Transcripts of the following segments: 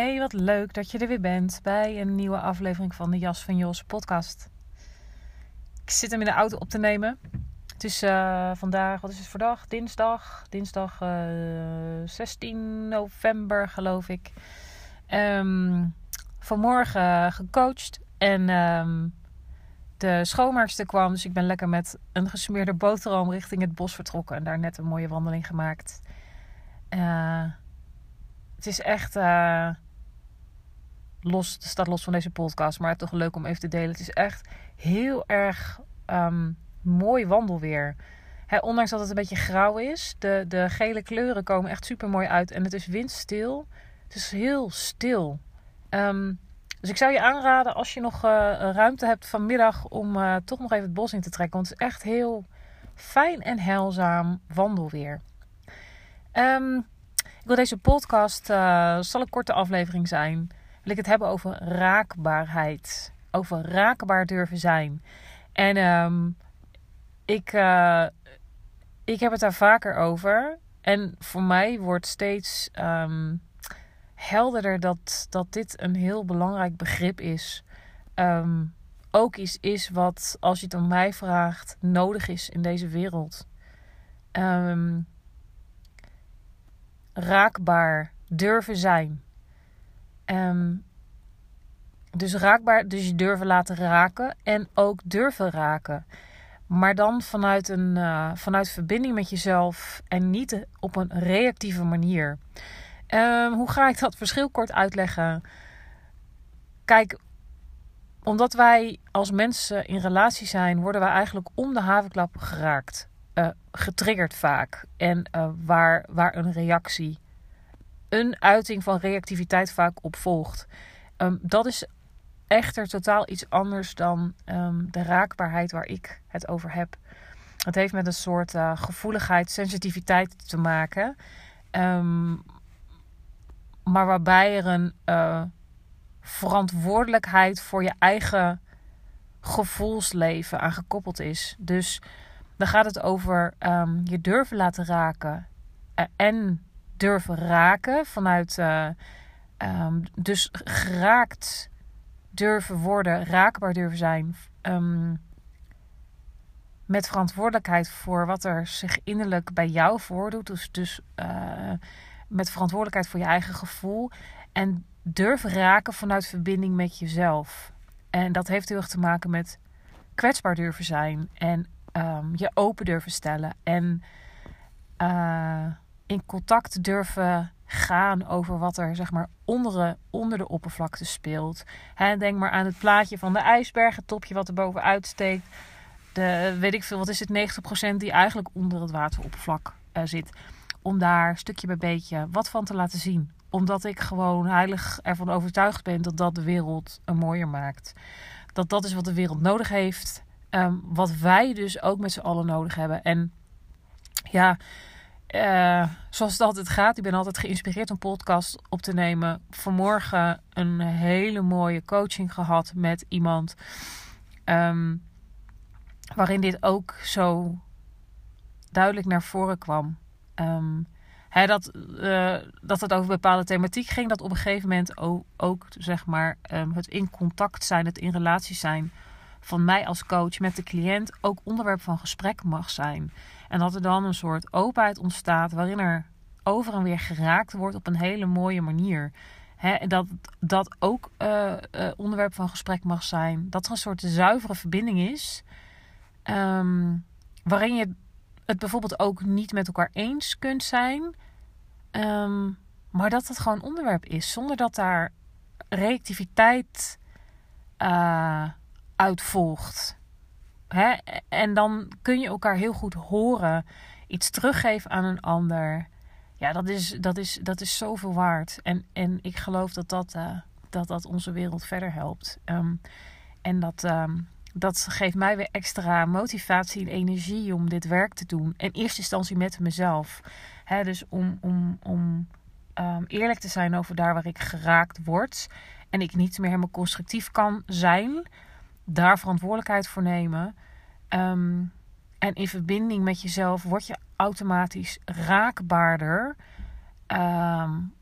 Hey, wat leuk dat je er weer bent bij een nieuwe aflevering van de Jas van Jos podcast. Ik zit hem in de auto op te nemen. Het is uh, vandaag, wat is het voor dag? Dinsdag. Dinsdag uh, eh, 16 november, geloof ik. Um, vanmorgen gecoacht en um, de schoonmaakster kwam. Dus ik ben lekker met een gesmeerde boterham richting het bos vertrokken. En daar net een mooie wandeling gemaakt. Uh, het is echt los, staat los van deze podcast, maar toch leuk om even te delen. Het is echt heel erg um, mooi wandelweer. Ondanks dat het een beetje grauw is, de, de gele kleuren komen echt super mooi uit en het is windstil. Het is heel stil. Um, dus ik zou je aanraden als je nog uh, ruimte hebt vanmiddag om uh, toch nog even het bos in te trekken. Want het is echt heel fijn en heilzaam wandelweer. Um, ik wil deze podcast, uh, zal een korte aflevering zijn. Wil ik het hebben over raakbaarheid. Over raakbaar durven zijn. En um, ik, uh, ik heb het daar vaker over. En voor mij wordt steeds um, helderder dat, dat dit een heel belangrijk begrip is. Um, ook iets is wat, als je het aan mij vraagt, nodig is in deze wereld. Raakbaar durven zijn. Um, dus raakbaar, dus je durven laten raken en ook durven raken. Maar dan vanuit, een, uh, vanuit verbinding met jezelf en niet op een reactieve manier. Um, hoe ga ik dat verschil kort uitleggen? Kijk, omdat wij als mensen in relatie zijn, worden wij eigenlijk om de havenklap geraakt. Uh, getriggerd vaak. En uh, waar, waar een reactie, een uiting van reactiviteit vaak op volgt. Um, dat is echter totaal iets anders dan um, de raakbaarheid waar ik het over heb. Het heeft met een soort uh, gevoeligheid, sensitiviteit te maken. Um, maar waarbij er een uh, verantwoordelijkheid voor je eigen gevoelsleven aan gekoppeld is. Dus dan gaat het over je durven laten raken uh, en durven raken vanuit. Uh, um, dus geraakt durven worden, raakbaar durven zijn. Um, met verantwoordelijkheid voor wat er zich innerlijk bij jou voordoet. Dus, dus uh, met verantwoordelijkheid voor je eigen gevoel. En durven raken vanuit verbinding met jezelf. En dat heeft heel erg te maken met kwetsbaar durven zijn. En um, je open durven stellen. En uh, in contact durven gaan over wat er zeg maar onder de, onder de oppervlakte speelt. Denk maar aan het plaatje van de ijsberg, het topje wat er bovenuit steekt. De, weet ik veel, wat is het, 90% die eigenlijk onder het wateroppervlak uh, zit. Om daar stukje bij beetje wat van te laten zien. Omdat ik gewoon heilig ervan overtuigd ben dat dat de wereld een mooier maakt. Dat dat is wat de wereld nodig heeft. Um, wat wij dus ook met z'n allen nodig hebben. En ja, uh, zoals het altijd gaat, ik ben altijd geïnspireerd om podcast op te nemen. Vanmorgen een hele mooie coaching gehad met iemand. Um, waarin dit ook zo duidelijk naar voren kwam. Hè, dat, uh, dat het over bepaalde thematiek ging. Dat op een gegeven moment ook, zeg maar, um, het in contact zijn, het in relatie zijn van mij als coach met de cliënt ook onderwerp van gesprek mag zijn. En dat er dan een soort openheid ontstaat waarin er over en weer geraakt wordt op een hele mooie manier. Hè, dat dat ook uh, uh, onderwerp van gesprek mag zijn. Dat er een soort zuivere verbinding is. Um, waarin je het bijvoorbeeld ook niet met elkaar eens kunt zijn. Um, maar dat het gewoon onderwerp is. Zonder dat daar reactiviteit uh, uit volgt. Hè? En dan kun je elkaar heel goed horen. Iets teruggeven aan een ander. Ja, dat is, dat is, dat is zoveel waard. En, en ik geloof dat dat, uh, dat, dat onze wereld verder helpt. Um, en dat, um, dat geeft mij weer extra motivatie en energie om dit werk te doen. In eerste instantie met mezelf. Dus om, om, om um, eerlijk te zijn over daar waar ik geraakt word. En ik niet meer helemaal constructief kan zijn. Daar verantwoordelijkheid voor nemen. Um, en in verbinding met jezelf word je automatisch raakbaarder. Um,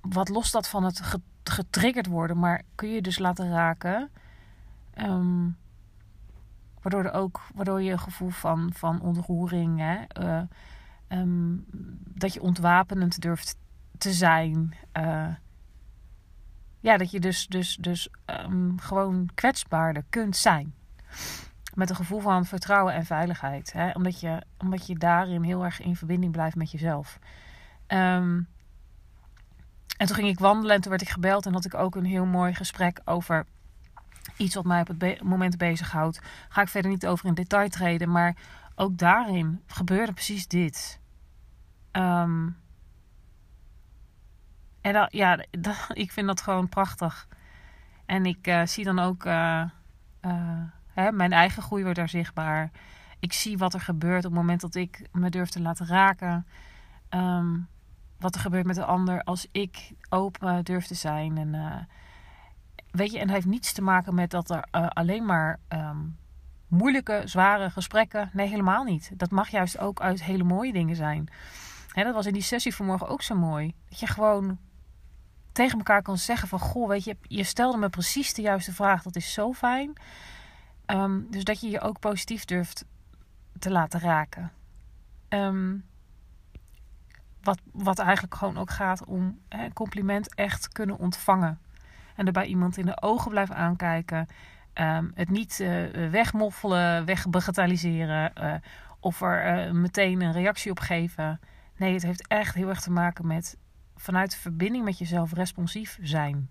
wat lost dat van het getriggerd worden, maar kun je dus laten raken. Um, waardoor, er ook, waardoor je een gevoel van, van ontroering, hè, um, dat je ontwapenend durft te zijn. Uh, ja, dat je dus, dus, dus um, gewoon kwetsbaarder kunt zijn. Met een gevoel van vertrouwen en veiligheid. Hè? Omdat, je, omdat je daarin heel erg in verbinding blijft met jezelf. Um, en toen ging ik wandelen en toen werd ik gebeld en had ik ook een heel mooi gesprek over iets wat mij op het moment bezighoudt. Ga ik verder niet over in detail treden, maar ook daarin gebeurde precies dit. Um, en ja, dat, ik vind dat gewoon prachtig. En ik uh, zie dan ook uh, uh, hè, mijn eigen groei wordt daar zichtbaar. Ik zie wat er gebeurt op het moment dat ik me durf te laten raken. Um, wat er gebeurt met de ander als ik open durf te zijn. En, weet je, en het heeft niets te maken met dat er alleen maar um, moeilijke, zware gesprekken. Nee, helemaal niet. Dat mag juist ook uit hele mooie dingen zijn. Hè, dat was in die sessie vanmorgen ook zo mooi. Dat je gewoon tegen elkaar kan zeggen van... Goh, weet je, je stelde me precies de juiste vraag. Dat is zo fijn. Um, dus dat je je ook positief durft te laten raken. Um, wat, wat eigenlijk gewoon ook gaat om een compliment echt kunnen ontvangen. En erbij iemand in de ogen blijven aankijken. Um, het niet uh, wegmoffelen, wegbagatelliseren. Uh, of er meteen een reactie op geven. Nee, het heeft echt heel erg te maken met vanuit de verbinding met jezelf responsief zijn.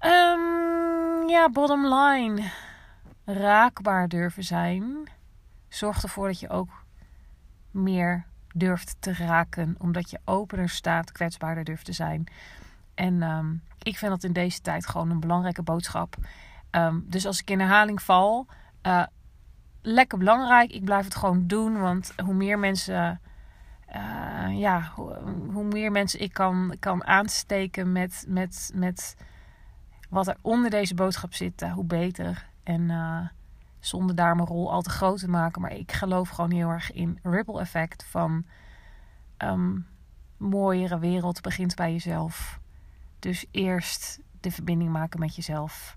Um, ja, bottom line. Raakbaar durven zijn. Zorgt ervoor dat je ook meer durft te raken. Omdat je opener staat, kwetsbaarder durft te zijn. En um, ik vind dat in deze tijd gewoon een belangrijke boodschap. Um, dus als ik in herhaling val, uh, lekker belangrijk. Ik blijf het gewoon doen. Want hoe meer mensen uh, ja, hoe, meer mensen ik kan, kan aansteken met, met, met wat er onder deze boodschap zit, uh, hoe beter. En uh, zonder daar mijn rol al te groot te maken. Maar ik geloof gewoon heel erg in ripple effect van um, mooiere wereld begint bij jezelf. Dus eerst de verbinding maken met jezelf.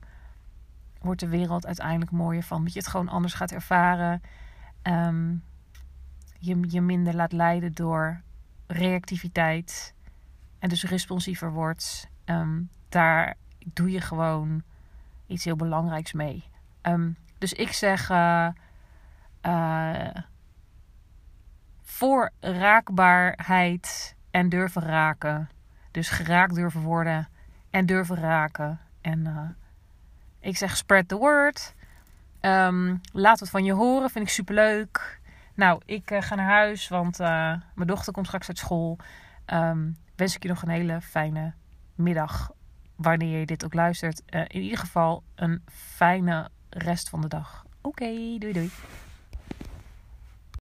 Wordt de wereld uiteindelijk mooier van. Dat je het gewoon anders gaat ervaren. Um, je je minder laat leiden door reactiviteit en dus responsiever wordt, um, daar doe je gewoon iets heel belangrijks mee. Um, dus ik zeg uh, voor raakbaarheid en durven raken. Dus geraakt durven worden en durven raken. En uh, ik zeg spread the word. Um, laat het van je horen, vind ik superleuk. Nou, ik uh, ga naar huis, want uh, mijn dochter komt straks uit school. Um, wens ik je nog een hele fijne middag, wanneer je dit ook luistert. Uh, in ieder geval een fijne rest van de dag. Oké, doei doei.